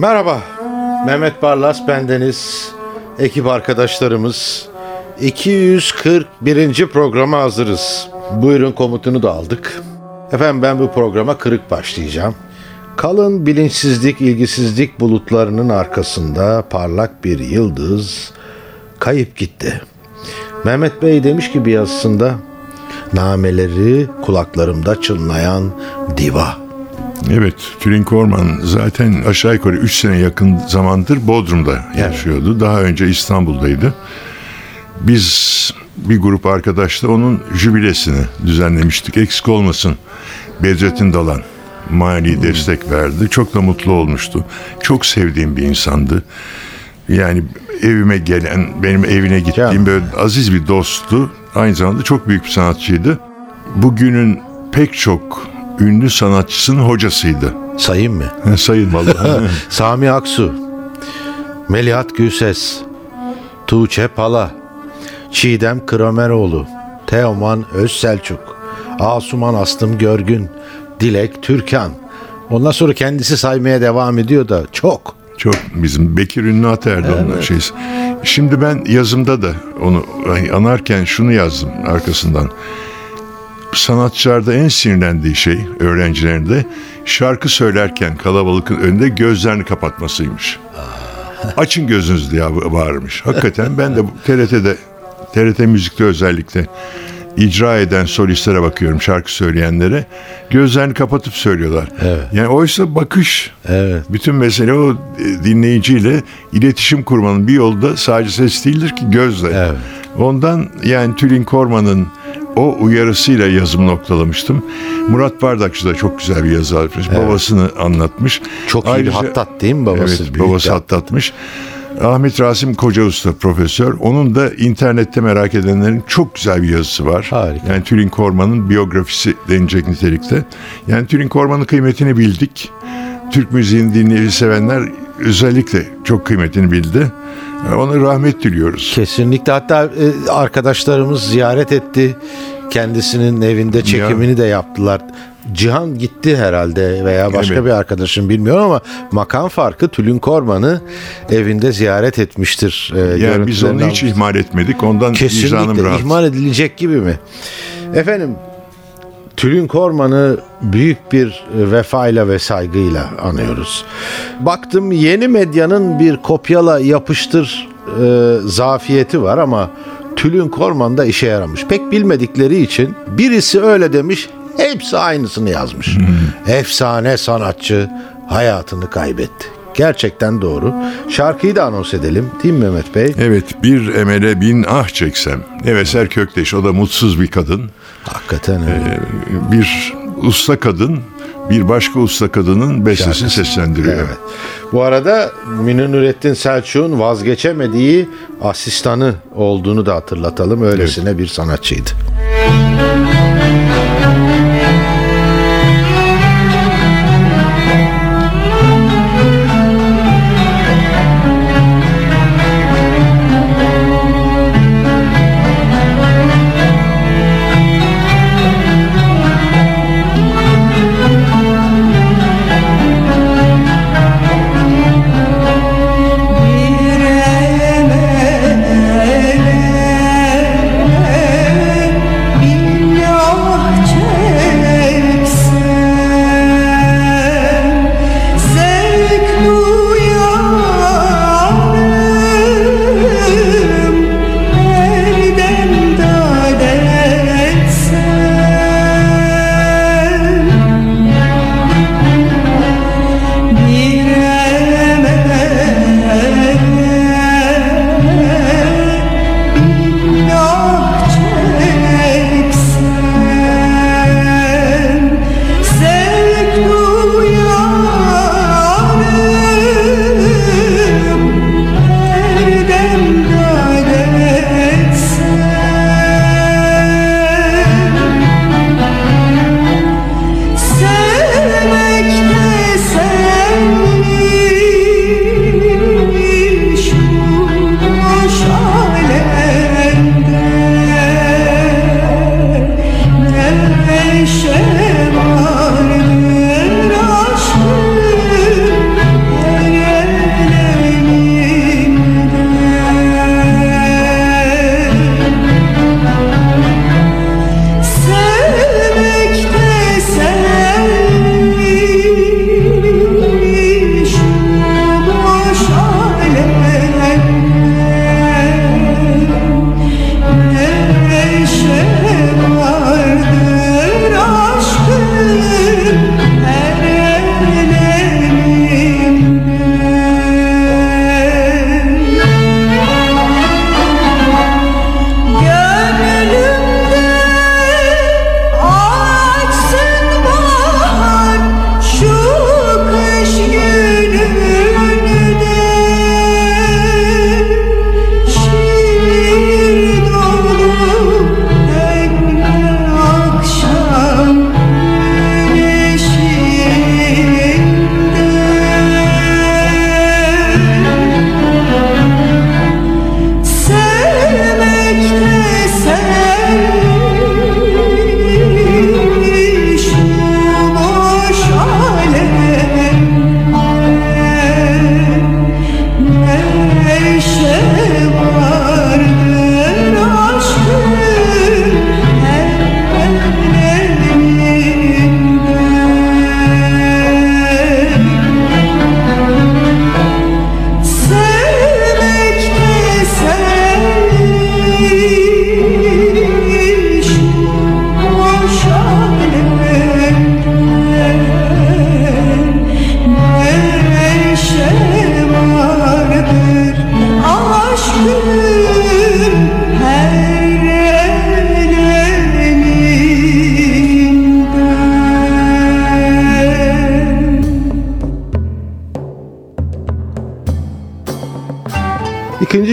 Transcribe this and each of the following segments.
Merhaba, Mehmet Barlas bendeniz, ekip arkadaşlarımız. 241. programa hazırız. Buyurun komutunu da aldık. Efendim ben bu programa kırık başlayacağım. Kalın bilinçsizlik, ilgisizlik bulutlarının arkasında parlak bir yıldız kayıp gitti. Mehmet Bey demiş ki bir yazısında, nameleri kulaklarımda çınlayan diva. Evet, Tülin Korman zaten aşağı yukarı 3 sene yakın zamandır Bodrum'da yaşıyordu. Daha önce İstanbul'daydı. Biz bir grup arkadaşla onun jübilesini düzenlemiştik. Eksik olmasın Bedrettin Dalan mali destek verdi. Çok da mutlu olmuştu. Çok sevdiğim bir insandı. Yani evime gelen, benim evine gittiğim Ya. böyle aziz bir dosttu. Aynı zamanda çok büyük bir sanatçıydı. Bugünün pek çok ünlü sanatçısının hocasıydı. Sayayım mı? Sayın vallahi. Sami Aksu, Melihat Gülses, Tuğçe Pala, Çiğdem Krameroğlu, Teoman Özselçuk, Asuman Aslım Görgün, Dilek Türkan. Ondan sonra kendisi saymaya devam ediyor da çok. Çok bizim Bekir Ünlü Ater'di onun şeysi. Şimdi ben yazımda da onu anarken şunu yazdım arkasından. Sanatçılarda en sinirlendiği şey öğrencilerinde şarkı söylerken kalabalıkın önünde gözlerini kapatmasıymış. Açın gözünüzü diye bağırmış. Hakikaten ben de TRT'de TRT Müzik'te özellikle icra eden solistlere bakıyorum şarkı söyleyenlere. Gözlerini kapatıp söylüyorlar. Evet. Yani oysa bakış. Evet. Bütün mesele o e, dinleyiciyle iletişim kurmanın bir yolu da sadece ses değildir ki gözle. Evet. Ondan yani Tülin Korman'ın o uyarısıyla yazım noktalamıştım. Murat Bardakçı da çok güzel bir yazı yazmış. Babasını anlatmış. Çok iyi bir hattat değil mi babası? Evet, babası bir- hattatmış. Ahmet Rasim Koca Usta profesör. Onun da internette merak edenlerin çok güzel bir yazısı var. Harika. Yani Tülin Korman'ın biyografisi denecek nitelikte. Yani Tülin Korman'ın kıymetini bildik. Türk müziğini dinleyici sevenler özellikle çok kıymetini bildi. Ona rahmet diliyoruz. Kesinlikle hatta e, arkadaşlarımız ziyaret etti. Kendisinin evinde çekimini de yaptılar. Cihan gitti herhalde veya başka Evet. bir arkadaşım bilmiyorum ama makam farkı Tülin Korman'ı evinde ziyaret etmiştir. E, Yani biz onu hiç ihmal etmedik. Ondan Kesinlikle rahat. ihmal edilecek gibi mi? Efendim Tülin Korman'ı büyük bir vefayla ve saygıyla anıyoruz. Baktım yeni medyanın bir kopyala yapıştır e, zafiyeti var ama Tülin Korman'da işe yaramış. Pek bilmedikleri için birisi öyle demiş, hepsi aynısını yazmış. Efsane sanatçı hayatını kaybetti. Gerçekten doğru. Şarkıyı da anons edelim değil mi Mehmet Bey? Evet bir emele bin ah çeksem. Neveser Kökteş o da mutsuz bir kadın. Hakikaten öyle. Ee, bir usta kadın bir başka usta kadının bestesini Şarkısı. seslendiriyor. Evet. Bu arada Münir Nurettin Selçuk'un vazgeçemediği asistanı olduğunu da hatırlatalım. Öylesine bir sanatçıydı. Bir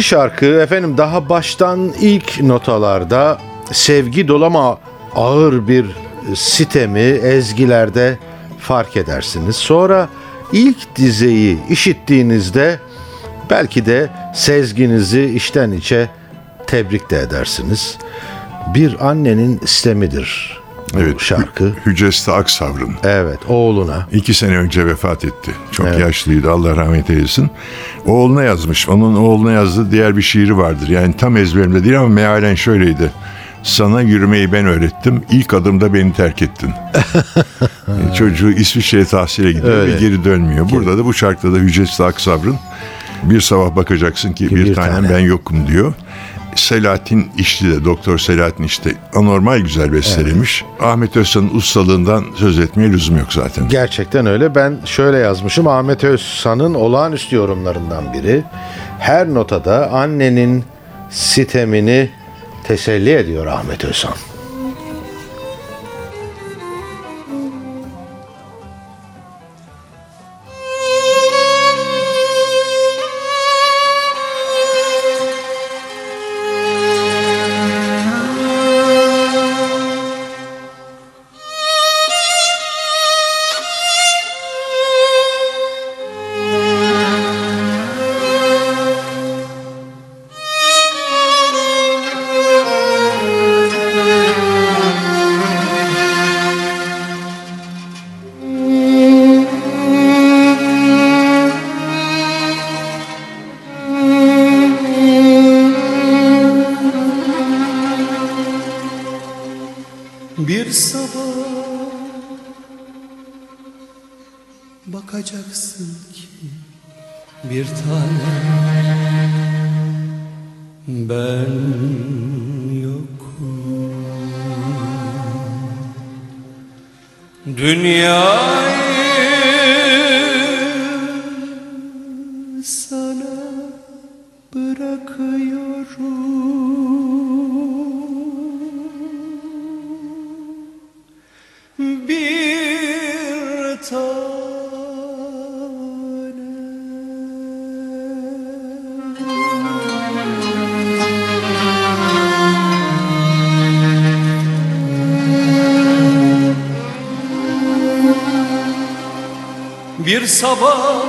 şarkı efendim daha baştan ilk notalarda sevgi dolu ama ağır bir sitemi ezgilerde fark edersiniz. Sonra ilk dizeyi işittiğinizde belki de sezginizi içten içe tebrik de edersiniz. Bir annenin istemidir Evet. şarkı. Hüceste Aksavr'ın. Evet oğluna. İki sene önce vefat etti. Çok yaşlıydı Allah rahmet eylesin. Oğluna yazmış. Onun oğluna yazdığı diğer bir şiiri vardır. Yani tam ezberimde değil ama mealen şöyleydi. Sana yürümeyi ben öğrettim. İlk adımda beni terk ettin. E, Çocuğu İsviçre'ye tahsile gidiyor Öyle. ve geri dönmüyor. Burada da bu şarkıda da Hücresi Aksavr'ın bir sabah bakacaksın ki, bir, bir tanem tane. ben yokum diyor. Selahattin İşli de Doktor Selahattin işte anormal güzel bestelemiş. Ahmet Özsan'ın ustalığından söz etmeye lüzum yok zaten. Gerçekten öyle. Ben şöyle yazmışım. Ahmet Özsan'ın olağanüstü yorumlarından biri. Her notada annenin sitemini teselli ediyor Ahmet Özsan. Bir sabah.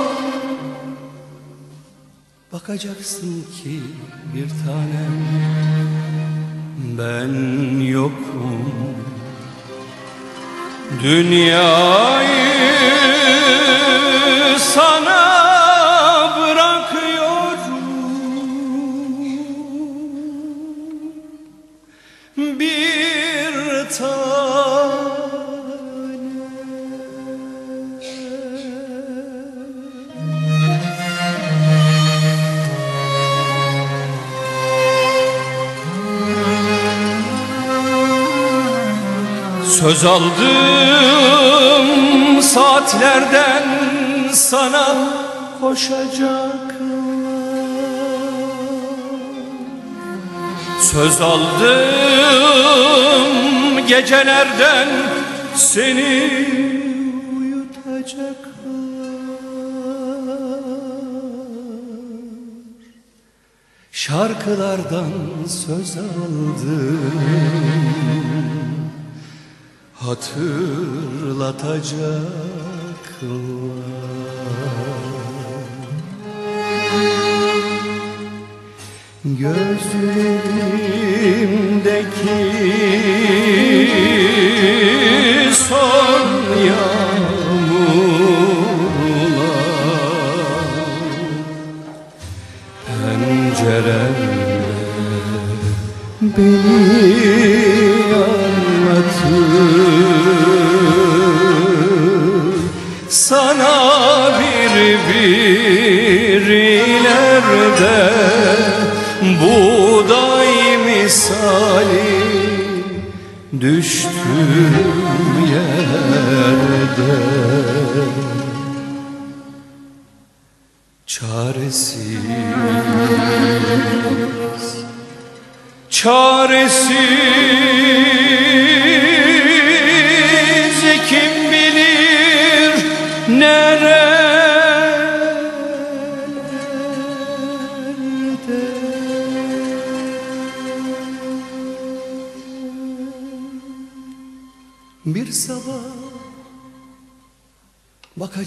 Bakacaksın ki bir tanem ben yokum. Dünyayı sana Söz aldım saatlerden sana koşacak Söz aldım gecelerden seni uyutacak Şarkılardan söz aldım hatırlatacaklar. Gözlerimdeki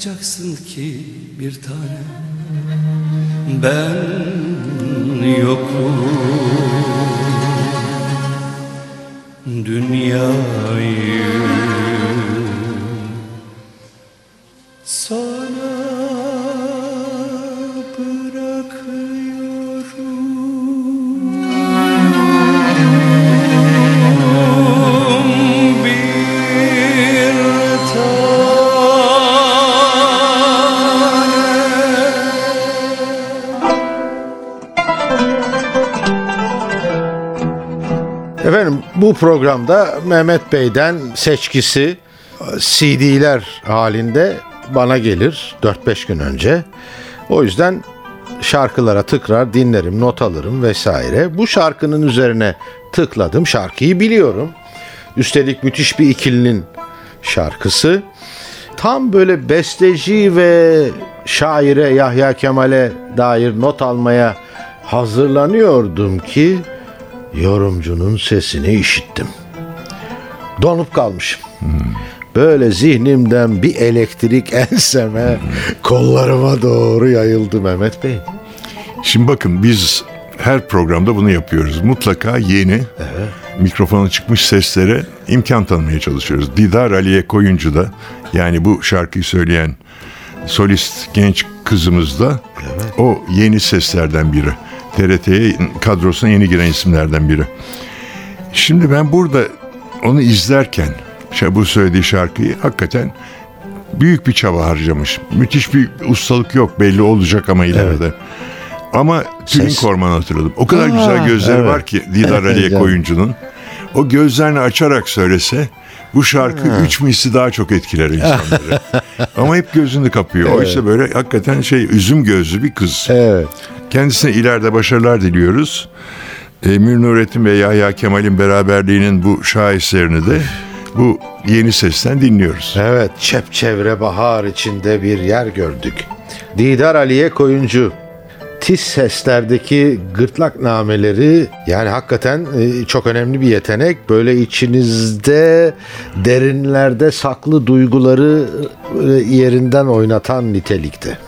Bakacaksın ki bir tane Ben yokum. Dünyayı bu programda Mehmet Bey'den seçkisi CD'ler halinde bana gelir 4-5 gün önce. O yüzden şarkılara tıkrar dinlerim, not alırım vesaire. Bu şarkının üzerine tıkladım. Şarkıyı biliyorum. Üstelik müthiş bir ikilinin şarkısı. Tam böyle besteci ve şaire Yahya Kemal'e dair not almaya hazırlanıyordum ki yorumcunun sesini işittim. Donup kalmışım. Böyle zihnimden bir elektrik enseme, kollarıma doğru yayıldı Mehmet Bey. Şimdi bakın biz her programda bunu yapıyoruz. Mutlaka yeni mikrofona çıkmış seslere imkan tanımaya çalışıyoruz. Didar Aliye Koyuncu da yani bu şarkıyı söyleyen solist genç kızımız da o yeni seslerden biri. TRT'ye kadrosuna yeni giren isimlerden biri. Şimdi ben burada onu izlerken şey, bu söylediği şarkıyı hakikaten büyük bir çaba harcamış. Müthiş bir ustalık yok belli olacak ama ileride. Ama Tülin Ses- Korman'ı hatırladım. O kadar Aa, güzel gözleri evet. var ki Didar Aliye. Koyuncu'nun. O gözlerini açarak söylese bu şarkı üç misli daha çok etkiler insanları. Ama hep gözünü kapıyor. Oysa böyle hakikaten şey üzüm gözlü bir kız. Evet. Kendisine ileride başarılar diliyoruz. Emir Nurettin ve Yahya Kemal'in beraberliğinin bu şaheserini de bu yeni sesten dinliyoruz. Evet, çepçevre bahar içinde bir yer gördük. Didar Aliye Koyuncu. Tiz seslerdeki gırtlak nameleri yani hakikaten e, çok önemli bir yetenek. Böyle içinizde derinlerde saklı duyguları e, yerinden oynatan nitelikte.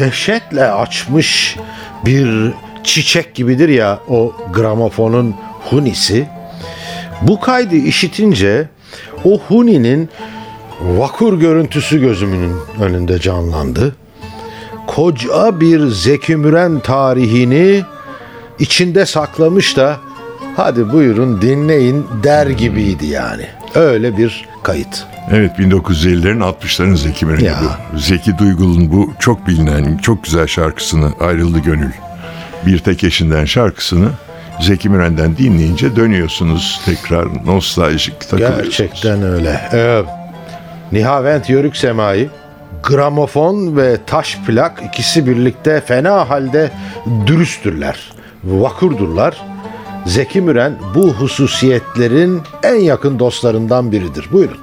Dehşetle açmış bir çiçek gibidir ya o gramofonun hunisi. Bu kaydı işitince o huninin vakur görüntüsü gözümün önünde canlandı. Koca bir Zeki Müren tarihini içinde saklamış da hadi buyurun dinleyin der gibiydi yani. Öyle bir kayıt. Evet 1950'lerin 60'ların Zeki Müren'i Ya. bu. Zeki Duygul'un bu çok bilinen, çok güzel şarkısını Ayrıldı Gönül. Bir tek eşinden şarkısını Zeki Müren'den dinleyince dönüyorsunuz tekrar nostaljik takılıyorsunuz. Gerçekten öyle. Ee, Nihavent Yörük Semai gramofon ve taş plak ikisi birlikte fena halde dürüsttürler. Vakurdurlar. Zeki Müren bu hususiyetlerin en yakın dostlarından biridir. Buyurun.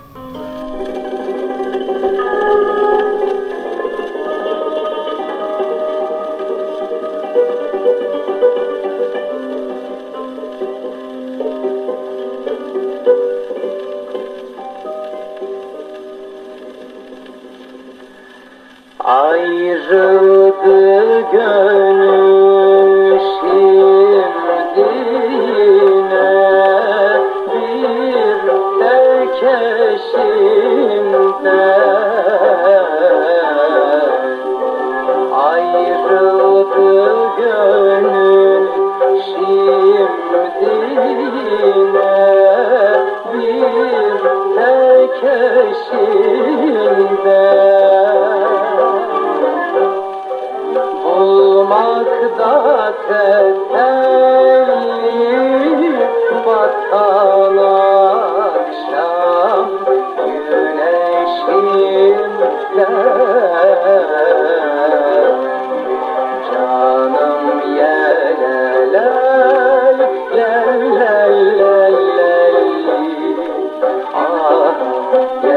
Ah yelelel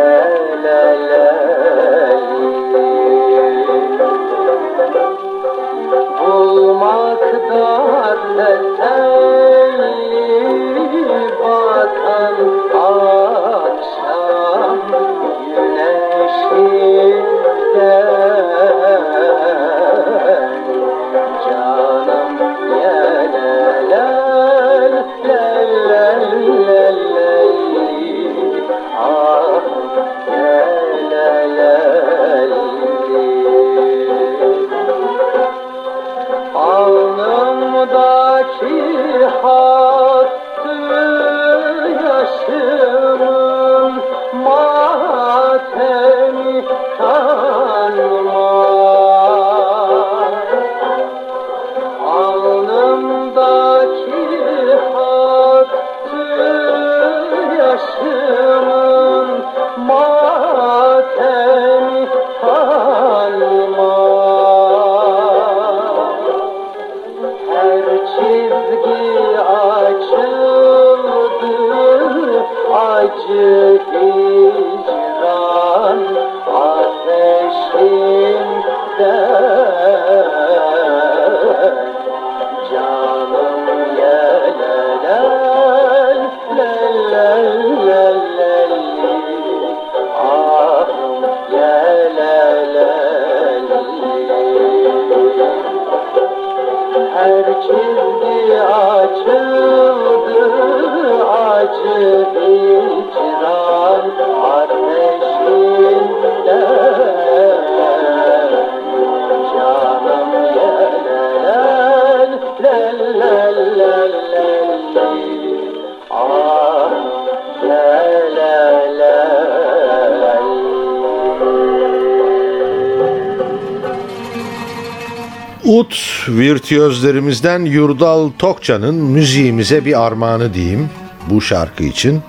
virtüözlerimizden Yurdal Tokcan'ın müziğimize bir armağanı diyeyim bu şarkı için.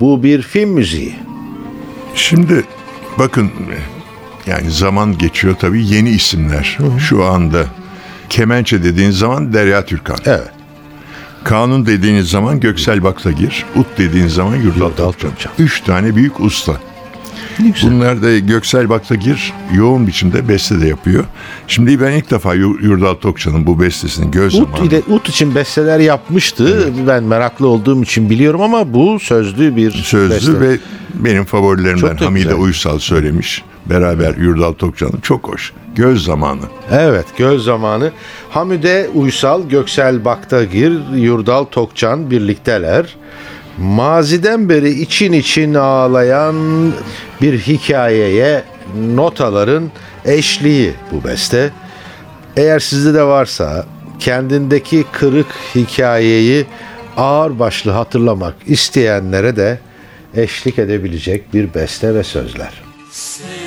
Bu bir film müziği. Şimdi bakın yani zaman geçiyor tabii yeni isimler. Şu anda kemençe dediğiniz zaman Derya Türkan. Evet. Kanun dediğiniz zaman Göksel Baktagir. Ut dediğiniz zaman Yurdal. Topçam. Üç tane büyük usta. Ne güzel. Bunlar da Göksel Baktagir yoğun biçimde beste de yapıyor. Şimdi ben ilk defa Yu- Yurdal Tokça'nın bu bestesini göz Ut, zamanı. ile, Ut için besteler yapmıştı. Ben meraklı olduğum için biliyorum ama bu sözlü bir Sözlü beste. ve benim favorilerimden Hamide güzel. Uysal söylemiş. Beraber Yurdal Tokça'nın çok hoş. Göz zamanı. Evet göz zamanı. Hamide Uysal, Göksel Baktagir, Yurdal Tokcan birlikteler. Maziden beri için için ağlayan bir hikayeye notaların eşliği bu beste. Eğer sizde de varsa kendindeki kırık hikayeyi ağır başlı hatırlamak isteyenlere de eşlik edebilecek bir beste ve sözler. Sevgimden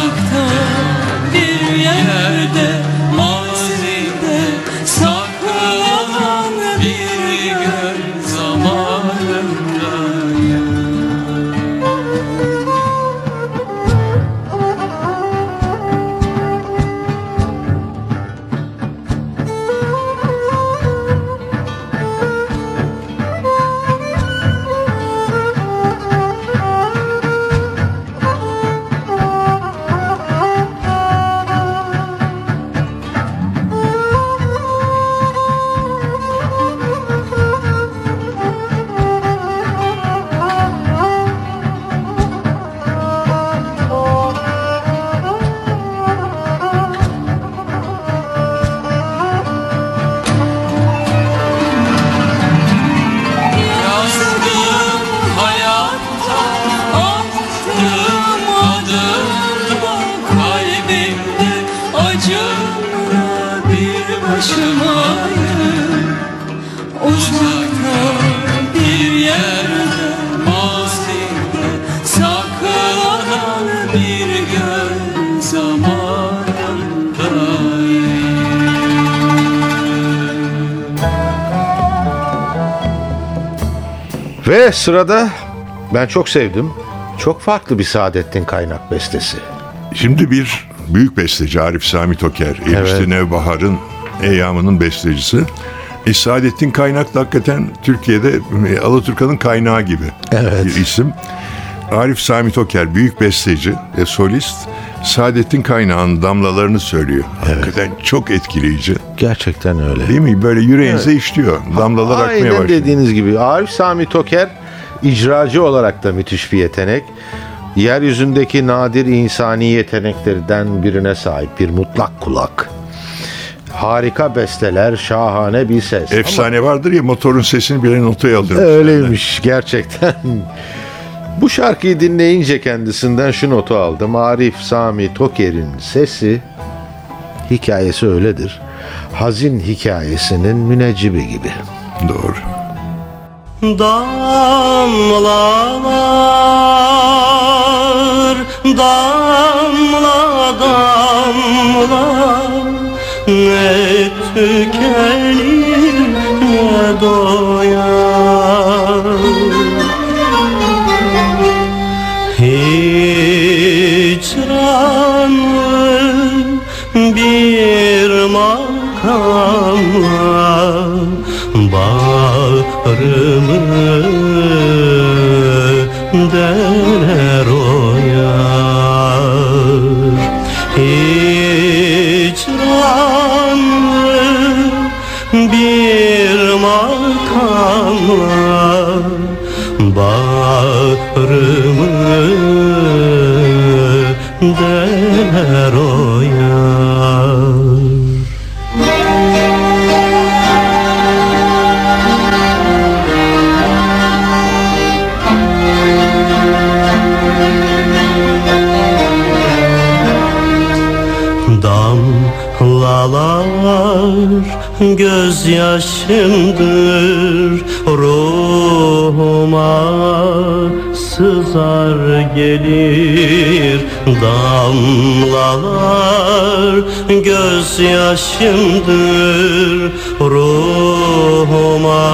Uzakta bir yerde Ve sırada ben çok sevdim. Çok farklı bir Saadettin Kaynak bestesi. Şimdi bir büyük besteci Arif Sami Toker, Elbiste Evet. Nevbahar'ın Eyyamı'nın bestecisi. E, Saadettin Kaynak da hakikaten Türkiye'de e, Alaturka'nın kaynağı gibi Evet. bir isim. Arif Sami Toker büyük besteci ve solist Saadettin Kaynak'ın damlalarını söylüyor. Hakikaten çok etkileyici. Gerçekten öyle. Değil mi? Böyle yüreğinize işliyor. Damlalar akmaya Aynen başlıyor. dediğiniz gibi. Arif Sami Toker icracı olarak da müthiş bir yetenek. Yeryüzündeki nadir insani yeteneklerden birine sahip bir mutlak kulak. Harika besteler, şahane bir ses. Efsane vardır ya motorun sesini bile notaya alır. Öyleymiş gerçekten. Bu şarkıyı dinleyince kendisinden şu notu aldım. Arif Sami Toker'in sesi hikayesi öyledir. Hazin hikayesinin müneccibi gibi. Doğru. Damlalar, damla damla Ne tükenir ne doyar gözyaşımdır. Ruhuma sızar gelir Damlalar. Gözyaşımdır. Ruhuma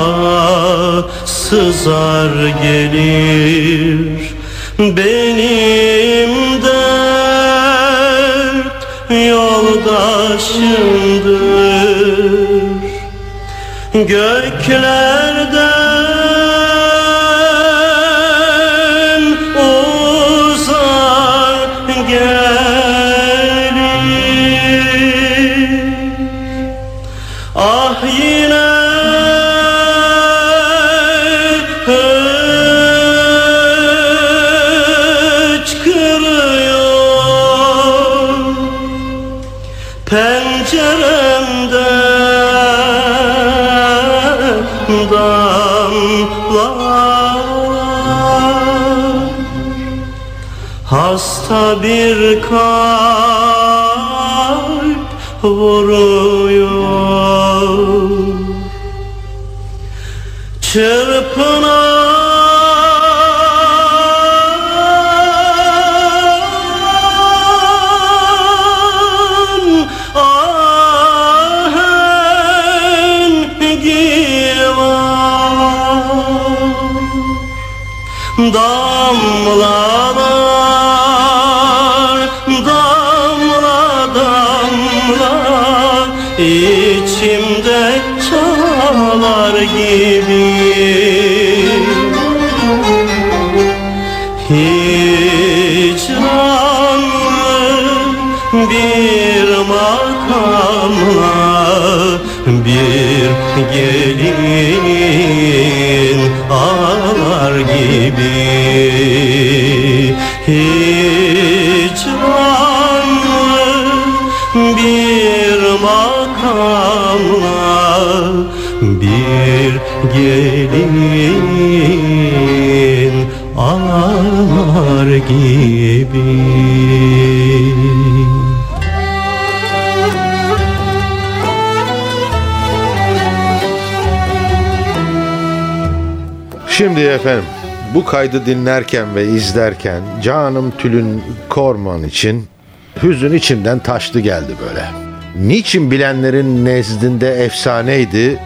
sızar gelir. Benim dert yoldaşımdır Göklerden kalp vuruyor. Çırpınan ahengi gibi. Hicranlı bir makamla bir gelin ağlar gibi. Hicranlı gelin ağlar gibi Şimdi efendim bu kaydı dinlerken ve izlerken canım Tülün Korman için hüzün içimden taştı geldi böyle. Niçin bilenlerin nezdinde efsaneydi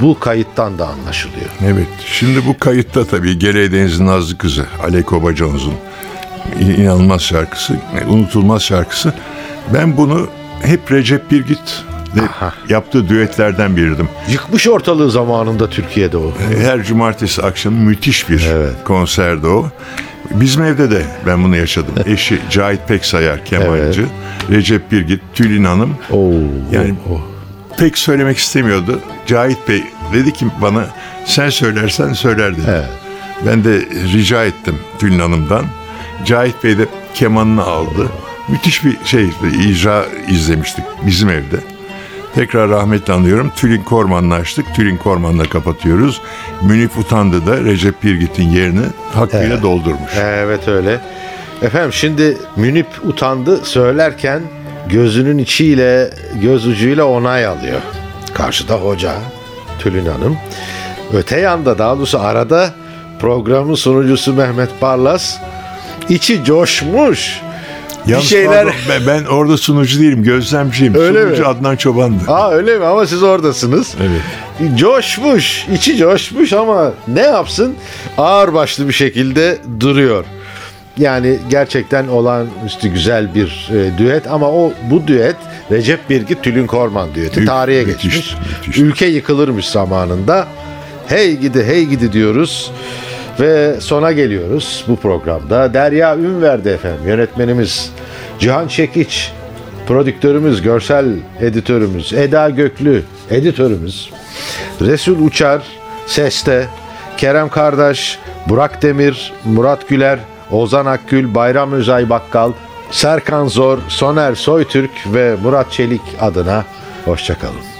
bu kayıttan da anlaşılıyor. Evet. Şimdi bu kayıtta tabii Gere Deniz'in Nazlı Kızı Aleko Bacaoz'un inanılmaz şarkısı, unutulmaz şarkısı. Ben bunu hep Recep Birgit de Aha. yaptığı düetlerden biriydim. Yıkmış ortalığı zamanında Türkiye'de o. Her cumartesi akşamı müthiş bir Evet. konserdi o. Bizim evde de ben bunu yaşadım. Eşi Cahit Peksayar kemancı, Recep Birgit, Tülin Hanım. Oo, Yani o- pek söylemek istemiyordu. Cahit Bey dedi ki bana sen söylersen söyler dedi. Evet. Ben de rica ettim Tülin Hanım'dan. Cahit Bey de kemanını aldı. Müthiş bir şey icra izlemiştik bizim evde. Tekrar rahmetle anıyorum. Tülin Korman'la açtık. Tülin Korman'la kapatıyoruz. Münif Utandı da Recep Birgit'in yerini hakkıyla Evet. doldurmuş. Evet öyle. Efendim şimdi Münip utandı söylerken gözünün içiyle göz ucuyla onay alıyor. Karşıda hoca Tülin Hanım. Öte yanda daha doğrusu arada programın sunucusu Mehmet Barlas içi coşmuş. Bir Yalnız şeyler... pardon, ben, orada sunucu değilim, gözlemciyim. Öyle sunucu mi? Adnan Çoban'dı. Aa öyle mi ama siz oradasınız. Evet. Coşmuş, içi coşmuş ama ne yapsın? Ağırbaşlı bir şekilde duruyor. Yani gerçekten olağanüstü güzel bir e, düet ama o bu düet Recep Birgit Tülin Korman düeti tarihe müthiş, geçmiş. müthiş. Ülke yıkılırmış zamanında. Hey gidi hey gidi diyoruz ve sona geliyoruz bu programda. Derya Ünverdi efendim yönetmenimiz Cihan Çekiç prodüktörümüz, görsel editörümüz, Eda Göklü editörümüz, Resul Uçar seste, Kerem Kardeş, Burak Demir, Murat Güler, Ozan Akgül, Bayram Özay Bakkal, Serkan Zor, Soner Soytürk ve Murat Çelik adına hoşçakalın.